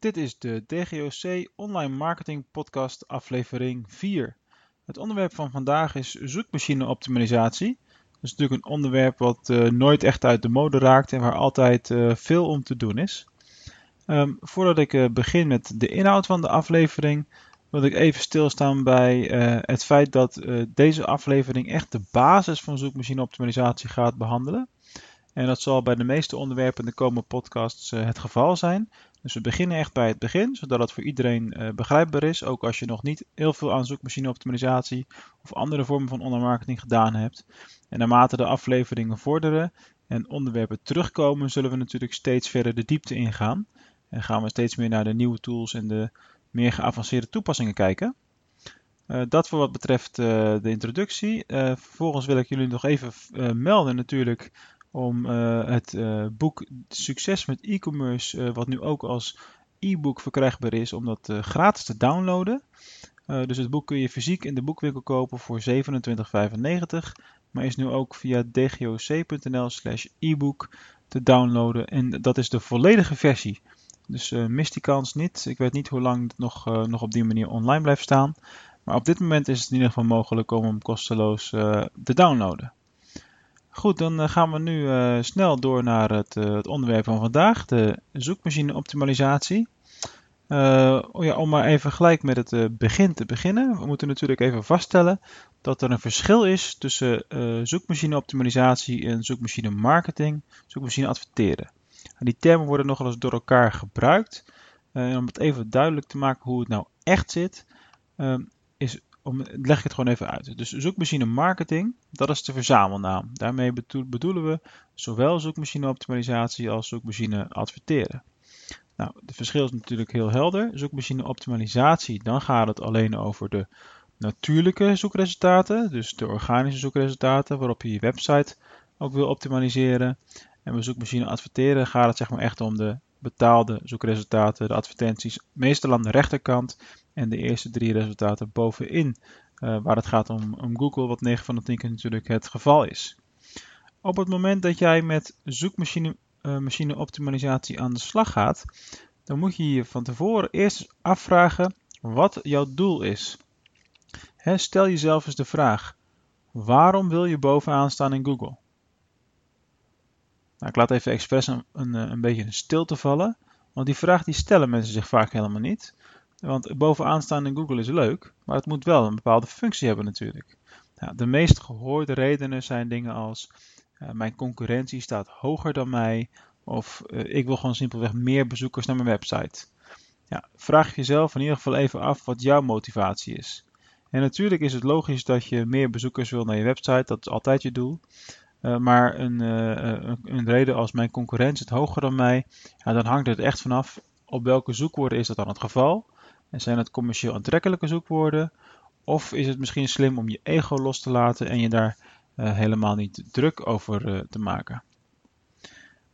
Dit is de DGOC Online Marketing Podcast aflevering 4. Het onderwerp van vandaag is zoekmachine optimalisatie. Dat is natuurlijk een onderwerp wat uh, nooit echt uit de mode raakt en waar altijd uh, veel om te doen is. Um, voordat ik uh, begin met de inhoud van de aflevering, wil ik even stilstaan bij het feit dat deze aflevering echt de basis van zoekmachine optimalisatie gaat behandelen. En dat zal bij de meeste onderwerpen in de komende podcasts het geval zijn. Dus we beginnen echt bij het begin, zodat het voor iedereen uh, begrijpbaar is. Ook als je nog niet heel veel aan zoekmachine optimalisatie of andere vormen van online marketing gedaan hebt. En naarmate de afleveringen vorderen en onderwerpen terugkomen, zullen we natuurlijk steeds verder de diepte ingaan. En gaan we steeds meer naar de nieuwe tools en de meer geavanceerde toepassingen kijken. Uh, dat voor wat betreft uh, de introductie. vervolgens wil ik jullie nog even melden natuurlijk om uh, het uh, boek Succes met e-commerce, uh, wat nu ook als e-book verkrijgbaar is, om dat gratis te downloaden. dus het boek kun je fysiek in de boekwinkel kopen voor 27,95, maar is nu ook via dgoc.nl/slash e-book te downloaden. En dat is de volledige versie. Dus mis die kans niet. Ik weet niet hoe lang het nog, nog op die manier online blijft staan. Maar op dit moment is het in ieder geval mogelijk om hem kosteloos te downloaden. Goed, dan eh, gaan we nu uh, snel door naar het, uh, het, onderwerp van vandaag, de zoekmachine optimalisatie. Oh ja, om maar even gelijk met het begin te beginnen. We moeten natuurlijk even vaststellen dat er een verschil is tussen zoekmachine optimalisatie en zoekmachine marketing, zoekmachine adverteren. En die termen worden nogal eens door elkaar gebruikt. om het even duidelijk te maken hoe het nou echt zit, is om, leg ik het gewoon even uit. Dus zoekmachine marketing, dat is de verzamelnaam. Daarmee bedoelen we zowel zoekmachine optimalisatie als zoekmachine adverteren. Nou, het verschil is natuurlijk heel helder. Zoekmachine optimalisatie, dan gaat het alleen over de natuurlijke zoekresultaten, dus de organische zoekresultaten waarop je je website ook wil optimaliseren. En bij zoekmachine adverteren gaat het zeg maar echt om de betaalde zoekresultaten, de advertenties, meestal aan de rechterkant en de eerste drie resultaten bovenin, uh, waar het gaat om, om, Google, wat 9 van de 10 keer natuurlijk het geval is. Op het moment dat jij met zoekmachine uh, machine optimalisatie aan de slag gaat, dan moet je je van tevoren eerst afvragen wat jouw doel is. He, stel jezelf eens de vraag: waarom wil je bovenaan staan in Google? Nou, ik laat even expres een, een, een beetje een stilte vallen, want die vraag die stellen mensen zich vaak helemaal niet. Want bovenaan staan in Google is leuk, maar het moet wel een bepaalde functie hebben natuurlijk. Nou, de meest gehoorde redenen zijn dingen als uh, mijn concurrentie staat hoger dan mij of uh, ik wil gewoon simpelweg meer bezoekers naar mijn website. Ja, vraag jezelf in ieder geval even af wat jouw motivatie is. En natuurlijk is het logisch dat je meer bezoekers wil naar je website, dat is altijd je doel. Uh, maar een, een, een, reden als mijn concurrentie het hoger dan mij, ja, dan hangt het echt vanaf op welke zoekwoorden is dat dan het geval. En zijn het commercieel aantrekkelijke zoekwoorden? Of is het misschien slim om je ego los te laten en je daar uh, helemaal niet druk over uh, te maken?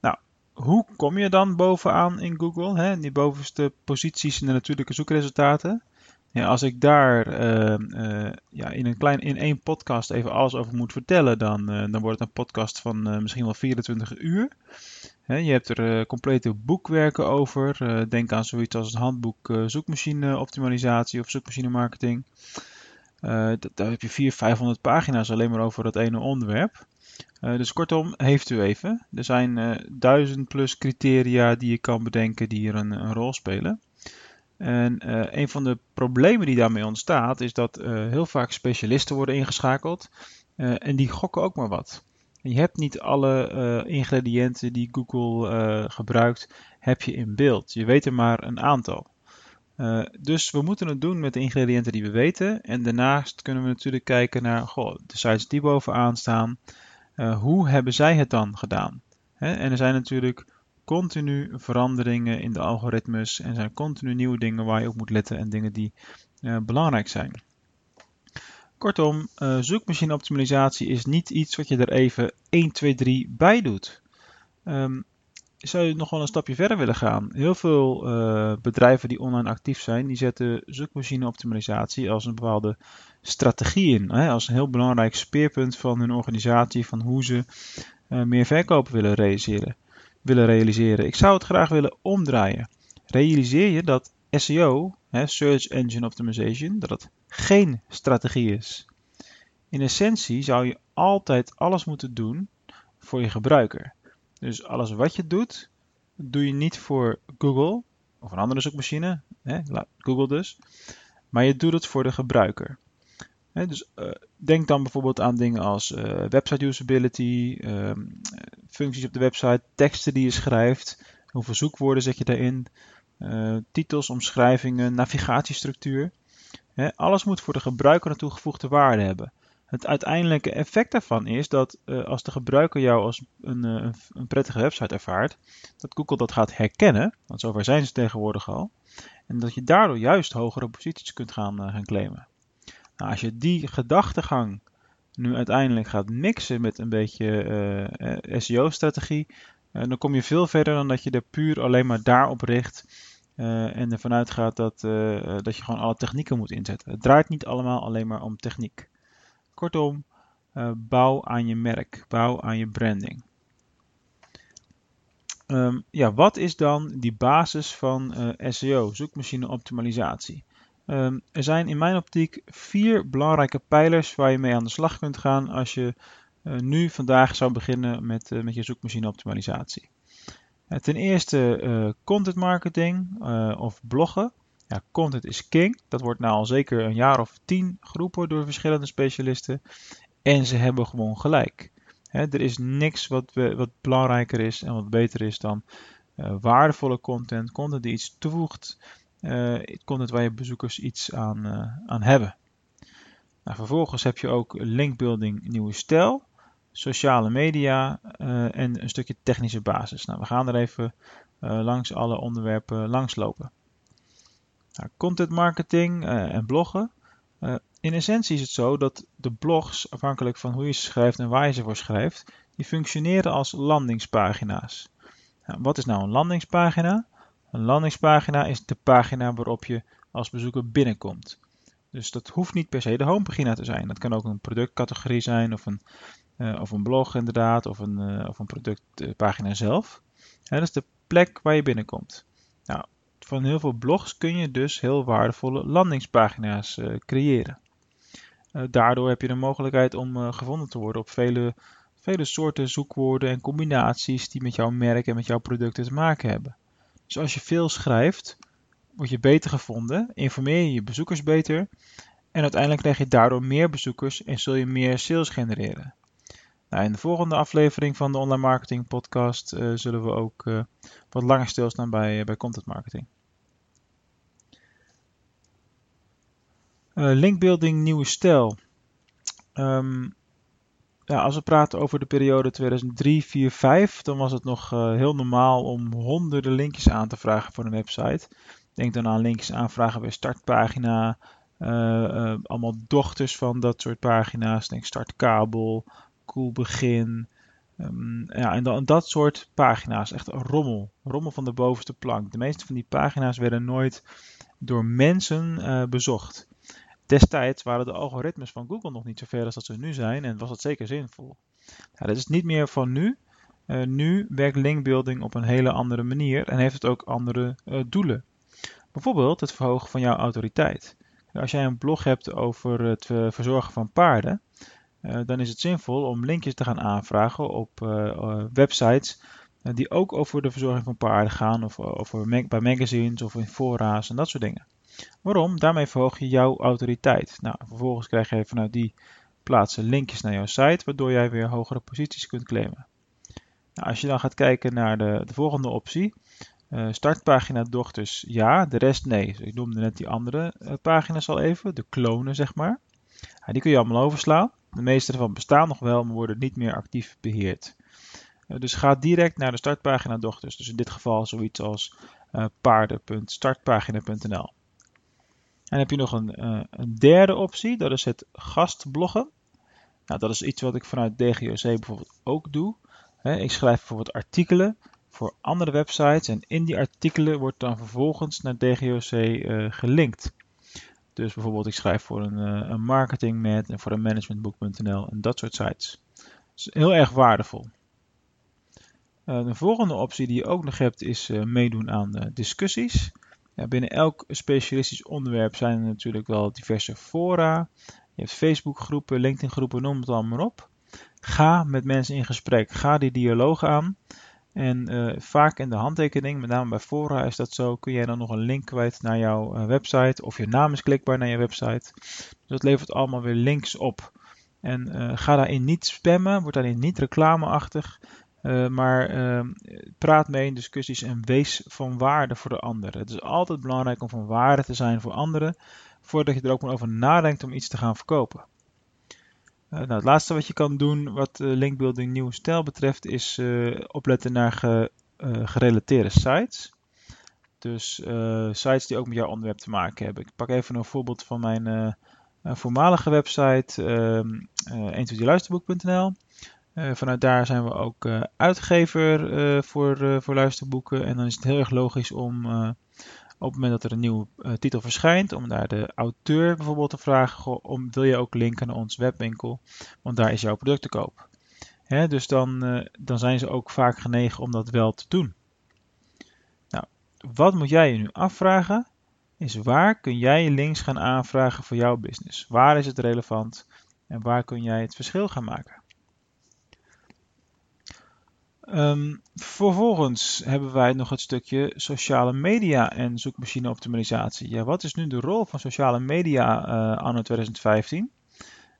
Nou, hoe kom je dan bovenaan in Google? Hè? Die bovenste posities in de natuurlijke zoekresultaten. Ja, als ik daar uh, ja, in, een klein, in één podcast even alles over moet vertellen, dan, dan wordt het een podcast van misschien wel 24 uur je hebt er uh, complete boekwerken over. Uh, denk aan zoiets als het handboek uh, zoekmachine optimalisatie of zoekmachine marketing. daar heb je 400, 500 pagina's alleen maar over dat ene onderwerp. dus kortom, heeft u even. Er zijn duizend plus criteria die je kan bedenken die hier een, een rol spelen. En een van de problemen die daarmee ontstaat is dat heel vaak specialisten worden ingeschakeld. en die gokken ook maar wat je hebt niet alle uh, ingrediënten die Google uh, gebruikt, heb je in beeld. Je weet er maar een aantal. Uh, dus we moeten het doen met de ingrediënten die we weten. En daarnaast kunnen we natuurlijk kijken naar goh, de sites die bovenaan staan. hoe hebben zij het dan gedaan? En er zijn natuurlijk continu veranderingen in de algoritmes. En zijn continu nieuwe dingen waar je op moet letten en dingen die belangrijk zijn. Kortom, uh, zoekmachine optimalisatie is niet iets wat je er even 1, 2, 3 bij doet. Um, zou je nog wel een stapje verder willen gaan? Heel veel uh, bedrijven die online actief zijn, die zetten zoekmachine optimalisatie als een bepaalde strategie in. Hè, als een heel belangrijk speerpunt van hun organisatie, van hoe ze uh, meer verkopen willen realiseren, willen realiseren. Ik zou het graag willen omdraaien. realiseer je dat SEO, Search Engine Optimization, dat het geen strategie is. In essentie zou je altijd alles moeten doen voor je gebruiker. Dus alles wat je doet, doe je niet voor Google of een andere zoekmachine, hè, Google dus, maar je doet het voor de gebruiker. dus uh, denk dan bijvoorbeeld aan dingen als uh, website usability, ehm, functies op de website, teksten die je schrijft, hoeveel zoekwoorden zet je daarin, uh, titels, omschrijvingen, navigatiestructuur. alles moet voor de gebruiker een toegevoegde waarde hebben. Het uiteindelijke effect daarvan is dat uh, als de gebruiker jou als een, uh, een, prettige website ervaart, dat Google dat gaat herkennen, want zover zijn ze tegenwoordig al, en dat je daardoor juist hogere posities kunt gaan, gaan claimen. Nou, als je die gedachtegang nu uiteindelijk gaat mixen met een beetje SEO-strategie, dan kom je veel verder dan dat je er puur alleen maar daarop richt en ervan uitgaat dat, dat je gewoon alle technieken moet inzetten. Het draait niet allemaal alleen maar om techniek. Kortom, bouw aan je merk, bouw aan je branding. Um, ja, wat is dan die basis van eh, SEO, zoekmachine optimalisatie? Um, er zijn in mijn optiek vier belangrijke pijlers waar je mee aan de slag kunt gaan als je nu vandaag zou beginnen met, met je zoekmachine optimalisatie. ten eerste content marketing of bloggen. Ja, content is king. Dat wordt nou al zeker een jaar of tien geroepen door verschillende specialisten. En ze hebben gewoon gelijk. er is niks wat, wat belangrijker is en wat beter is dan waardevolle content. Content die iets toevoegt. Content waar je bezoekers iets aan, aan hebben. Nou, vervolgens heb je ook linkbuilding nieuwe stijl. Sociale media en een stukje technische basis. Nou, we gaan er even langs alle onderwerpen langslopen. Nou, content marketing uh, en bloggen. In essentie is het zo dat de blogs, afhankelijk van hoe je ze schrijft en waar je ze voor schrijft, die functioneren als landingspagina's. Nou, wat is nou een landingspagina? Een landingspagina is de pagina waarop je als bezoeker binnenkomt. Dus dat hoeft niet per se de homepagina te zijn. Dat kan ook een productcategorie zijn of een, of een blog inderdaad, of een, uh, of een productpagina zelf. Ja, dat is de plek waar je binnenkomt. Nou, van heel veel blogs kun je dus heel waardevolle landingspagina's creëren. Daardoor heb je de mogelijkheid om gevonden te worden op vele, vele soorten zoekwoorden en combinaties die met jouw merk en met jouw producten te maken hebben. Dus als je veel schrijft, word je beter gevonden, informeer je je bezoekers beter en uiteindelijk krijg je daardoor meer bezoekers en zul je meer sales genereren. Nou, in de volgende aflevering van de Online Marketing Podcast uh, zullen we ook uh, wat langer stilstaan bij, bij content marketing. Linkbuilding nieuwe stijl. Um, ja, als we praten over de periode 2003, 4, 5, dan was het nog heel normaal om honderden linkjes aan te vragen voor een website. Denk dan aan linkjes aanvragen bij startpagina, allemaal dochters van dat soort pagina's. Denk startkabel, cool begin. Um, ja, en dat soort pagina's, echt rommel. Rommel van de bovenste plank. De meeste van die pagina's werden nooit door mensen bezocht. Destijds waren de algoritmes van Google nog niet zo ver als dat ze nu zijn en was het zeker zinvol. Ja, dat is niet meer van nu. Uh, nu werkt linkbuilding op een hele andere manier en heeft het ook andere uh, doelen. Bijvoorbeeld het verhogen van jouw autoriteit. Als jij een blog hebt over het verzorgen van paarden, dan is het zinvol om linkjes te gaan aanvragen op websites die ook over de verzorging van paarden gaan, of mag bij magazines of in fora's en dat soort dingen. Waarom? Daarmee verhoog je jouw autoriteit. Nou, vervolgens krijg je vanuit die plaatsen linkjes naar jouw site, waardoor jij weer hogere posities kunt claimen. Nou, als je dan gaat kijken naar de, de volgende optie, startpagina dochters ja, de rest nee. Ik noemde net die andere pagina's al even, de klonen zeg maar. Die kun je allemaal overslaan. De meeste ervan bestaan nog wel, maar worden niet meer actief beheerd. Uh, dus ga direct naar de startpagina dochters. Dus in dit geval zoiets als paarden.startpagina.nl. En heb je nog een, uh, een derde optie, dat is het gastbloggen. Nou, dat is iets wat ik vanuit DGOC bijvoorbeeld ook doe. ik schrijf bijvoorbeeld artikelen voor andere websites en in die artikelen wordt dan vervolgens naar DGOC eh, gelinkt. Dus bijvoorbeeld ik schrijf voor een, uh, een marketingmet en voor een managementboek.nl en dat soort sites. Is heel erg waardevol. de volgende optie die je ook nog hebt is meedoen aan discussies. Ja, binnen elk specialistisch onderwerp zijn er natuurlijk wel diverse fora. Je hebt Facebookgroepen, LinkedIn-groepen, noem het allemaal maar op. Ga met mensen in gesprek. Ga die dialoog aan. En uh, vaak in de handtekening, met name bij fora is dat zo, kun jij dan nog een link kwijt naar jouw uh, website. Of je naam is klikbaar naar je website. Dus dat levert allemaal weer links op. En uh, ga daarin niet spammen, word daarin niet reclameachtig. maar praat mee in discussies en wees van waarde voor de ander. Het is altijd belangrijk om van waarde te zijn voor anderen, voordat je er ook maar over nadenkt om iets te gaan verkopen. Uh, nou, het laatste wat je kan doen wat uh, linkbuilding nieuwe stijl betreft is uh, opletten naar ge, gerelateerde sites. Dus sites die ook met jouw onderwerp te maken hebben. Ik pak even een voorbeeld van mijn voormalige website uh, luisterboek.nl. vanuit daar zijn we ook uitgever voor, voor luisterboeken. En dan is het heel erg logisch om op het moment dat er een nieuwe uh, titel verschijnt, om daar de auteur bijvoorbeeld te vragen, om, wil je ook linken naar ons webwinkel, want daar is jouw product te koop. Hè, dus dan, uh, dan zijn ze ook vaak genegen om dat wel te doen. Nou, wat moet jij je nu afvragen? Is waar kun jij links gaan aanvragen voor jouw business? Waar is het relevant en waar kun jij het verschil gaan maken? Um, vervolgens hebben wij nog het stukje sociale media en zoekmachine optimalisatie. Ja, wat is nu de rol van sociale media uh, anno 2015?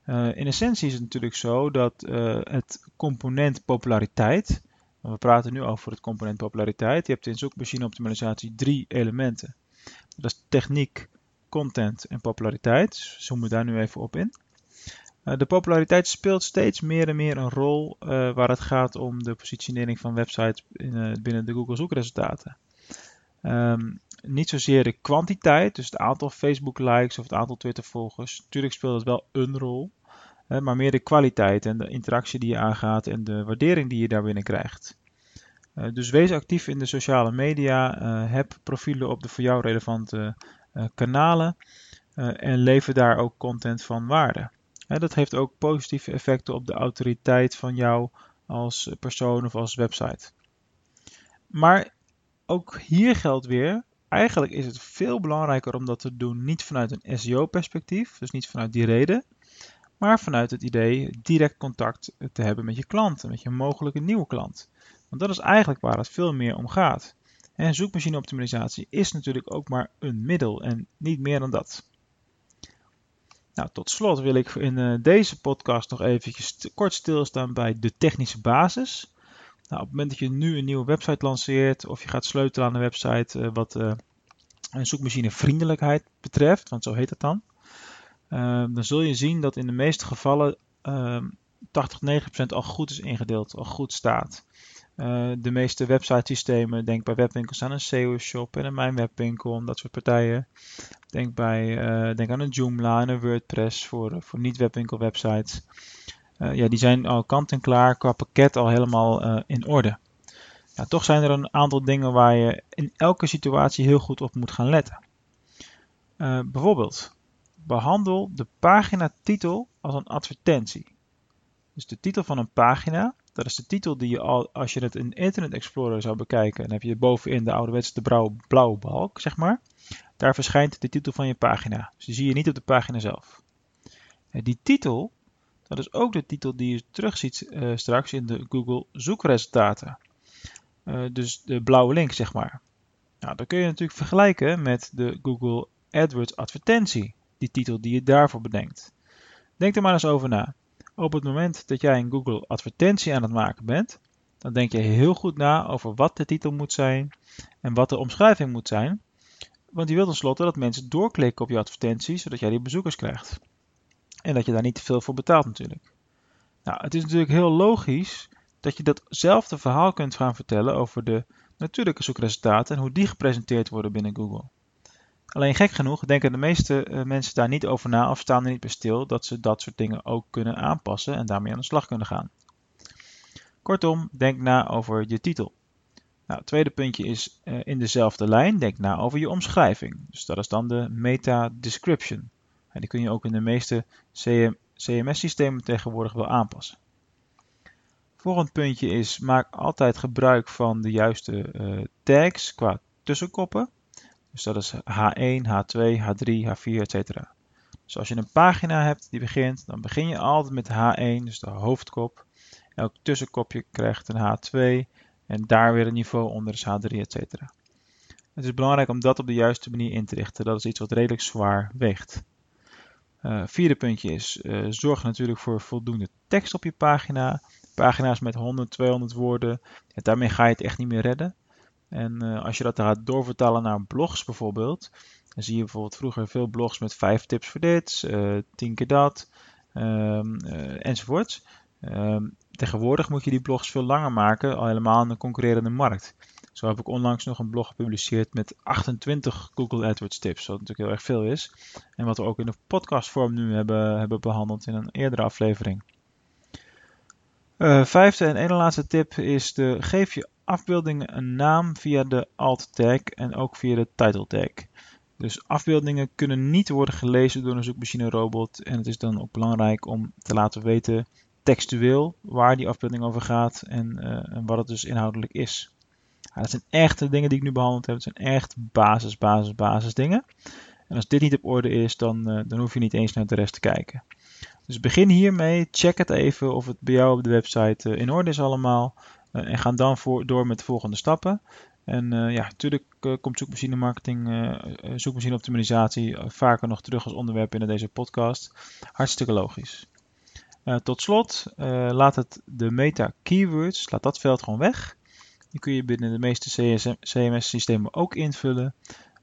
Uh, in essentie is het natuurlijk zo dat uh, het component populariteit, we praten nu over het component populariteit, je hebt in zoekmachine optimalisatie drie elementen. Dat is techniek, content en populariteit. Zoomen we daar nu even op in. Eh, de populariteit speelt steeds meer en meer een rol uh, waar het gaat om de positionering van websites in, uh, binnen de Google zoekresultaten. Um, niet zozeer de kwantiteit, dus het aantal Facebook likes of het aantal Twitter volgers. Natuurlijk speelt dat wel een rol, maar meer de kwaliteit en de interactie die je aangaat en de waardering die je daarbinnen krijgt. dus wees actief in de sociale media, heb profielen op de voor jou relevante kanalen en lever daar ook content van waarde dat heeft ook positieve effecten op de autoriteit van jou als persoon of als website. Maar ook hier geldt weer, eigenlijk is het veel belangrijker om dat te doen niet vanuit een SEO-perspectief, dus niet vanuit die reden, maar vanuit het idee direct contact te hebben met je klanten, met je mogelijke nieuwe klant. Want dat is eigenlijk waar het veel meer om gaat. En zoekmachine-optimalisatie is natuurlijk ook maar een middel en niet meer dan dat. Nou, tot slot wil ik in uh, deze podcast nog eventjes kort stilstaan bij de technische basis. Nou, op het moment dat je nu een nieuwe website lanceert of je gaat sleutelen aan een website uh, wat uh, een zoekmachinevriendelijkheid betreft, want zo heet het dan, dan zul je zien dat in de meeste gevallen 80, 90% al goed is ingedeeld, al goed staat. Uh, de meeste website-systemen, denk bij webwinkels aan een SEO-shop en een Mijn Webwinkel en dat soort partijen. Denk, bij, uh, denk aan een Joomla en een WordPress voor, voor niet-webwinkel-websites. Uh, ja, die zijn al kant en klaar qua pakket al helemaal in orde. Ja, toch zijn er een aantal dingen waar je in elke situatie heel goed op moet gaan letten. bijvoorbeeld, behandel de pagina-titel als een advertentie. Dus de titel van een pagina dat is de titel die je al, als je het in Internet Explorer zou bekijken, dan heb je bovenin de ouderwetse de blauwe, balk, zeg maar. Daar verschijnt de titel van je pagina. Dus die zie je niet op de pagina zelf. En die titel, dat is ook de titel die je terugziet uh, straks in de Google zoekresultaten. Uh, dus de blauwe link, zeg maar. Nou, dat kun je natuurlijk vergelijken met de Google AdWords advertentie, die titel die je daarvoor bedenkt. Denk er maar eens over na. Op het moment dat jij een Google advertentie aan het maken bent, dan denk je heel goed na over wat de titel moet zijn en wat de omschrijving moet zijn. Want je wilt tenslotte dat mensen doorklikken op je advertentie, zodat jij die bezoekers krijgt. En dat je daar niet te veel voor betaalt natuurlijk. Nou, het is natuurlijk heel logisch dat je datzelfde verhaal kunt gaan vertellen over de natuurlijke zoekresultaten en hoe die gepresenteerd worden binnen Google. Alleen gek genoeg denken de meeste uh, mensen daar niet over na of staan er niet bij stil dat ze dat soort dingen ook kunnen aanpassen en daarmee aan de slag kunnen gaan. Kortom, denk na over je titel. Nou, het tweede puntje is uh, in dezelfde lijn, denk na over je omschrijving. Dus dat is dan de meta description. En die kun je ook in de meeste CM CMS-systemen tegenwoordig wel aanpassen. Volgend puntje is, maak altijd gebruik van de juiste uh, tags qua tussenkoppen. Dus dat is H1, H2, H3, H4, etc. Dus als je een pagina hebt die begint, dan begin je altijd met H1, dus de hoofdkop. Elk tussenkopje krijgt een H2 en daar weer een niveau onder is H3, etc. Het is belangrijk om dat op de juiste manier in te richten. Dat is iets wat redelijk zwaar weegt. Uh, vierde puntje is, uh, zorg natuurlijk voor voldoende tekst op je pagina. Pagina's met 100, 200 woorden, ja, daarmee ga je het echt niet meer redden. En uh, als je dat gaat doorvertalen naar blogs bijvoorbeeld, dan zie je bijvoorbeeld vroeger veel blogs met 5 tips voor dit, 10 keer dat, um, enzovoorts. Um, tegenwoordig moet je die blogs veel langer maken, al helemaal in een concurrerende markt. Zo heb ik onlangs nog een blog gepubliceerd met 28 Google AdWords tips, wat natuurlijk heel erg veel is. En wat we ook in de podcastvorm nu hebben, hebben behandeld in een eerdere aflevering. Vijfde en ene laatste tip is de geef je afbeeldingen een naam via de alt tag en ook via de title tag. Dus afbeeldingen kunnen niet worden gelezen door een zoekmachine robot en het is dan ook belangrijk om te laten weten textueel waar die afbeelding over gaat en, uh, en wat het dus inhoudelijk is. Ja, dat zijn echt de dingen die ik nu behandeld heb. Het zijn echt basis, basis, basis dingen. En als dit niet op orde is, dan, uh, dan hoef je niet eens naar de rest te kijken. Dus begin hiermee, check het even of het bij jou op de website uh, in orde is allemaal. Uh, en ga dan voor, door met de volgende stappen. En ja, natuurlijk komt zoekmachine marketing, zoekmachine optimalisatie vaker nog terug als onderwerp in deze podcast. Hartstikke logisch. tot slot, laat het de meta keywords, laat dat veld gewoon weg. Die kun je binnen de meeste CMS-systemen ook invullen.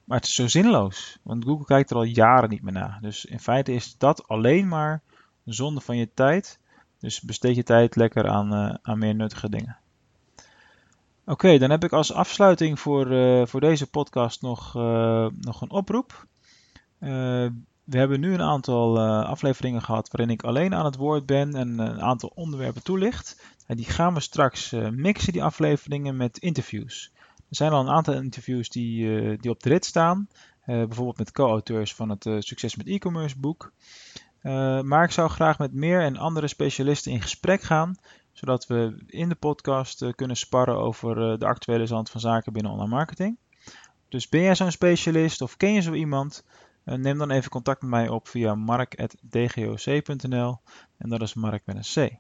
Maar het is zo zinloos, want Google kijkt er al jaren niet meer naar. Dus in feite is dat alleen maar zonde van je tijd. Dus besteed je tijd lekker aan, uh, aan meer nuttige dingen. Oké, dan heb ik als afsluiting voor, uh, voor deze podcast nog, uh, nog een oproep. we hebben nu een aantal afleveringen gehad waarin ik alleen aan het woord ben en een aantal onderwerpen toelicht. En die gaan we straks mixen, die afleveringen, met interviews. Er zijn al een aantal interviews die, die op de rit staan. Bijvoorbeeld met co-auteurs van het Succes met e-commerce boek. maar ik zou graag met meer en andere specialisten in gesprek gaan. Zodat we in de podcast kunnen sparren over de actuele stand van zaken binnen online marketing. Dus ben jij zo'n specialist of ken je zo iemand? neem dan even contact met mij op via mark.dgoc.nl. En dat is Mark met een C.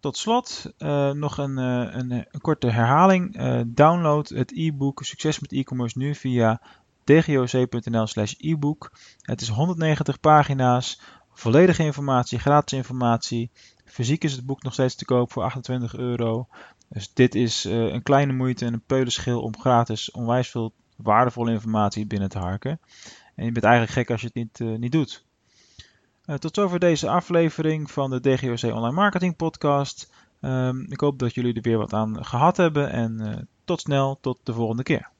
Tot slot nog een, een, korte herhaling. Download het e-book Succes met e-commerce nu via dgoc.nl slash e-book. Het is 190 pagina's, volledige informatie, gratis informatie. Fysiek is het boek nog steeds te koop voor 28 euro. Dus dit is een kleine moeite en een peulenschil om gratis onwijs veel waardevolle informatie binnen te harken. En je bent eigenlijk gek als je het niet, niet doet. Uh, tot zover deze aflevering van de DGOC Online Marketing Podcast. Um, ik hoop dat jullie er weer wat aan gehad hebben en tot snel, tot de volgende keer.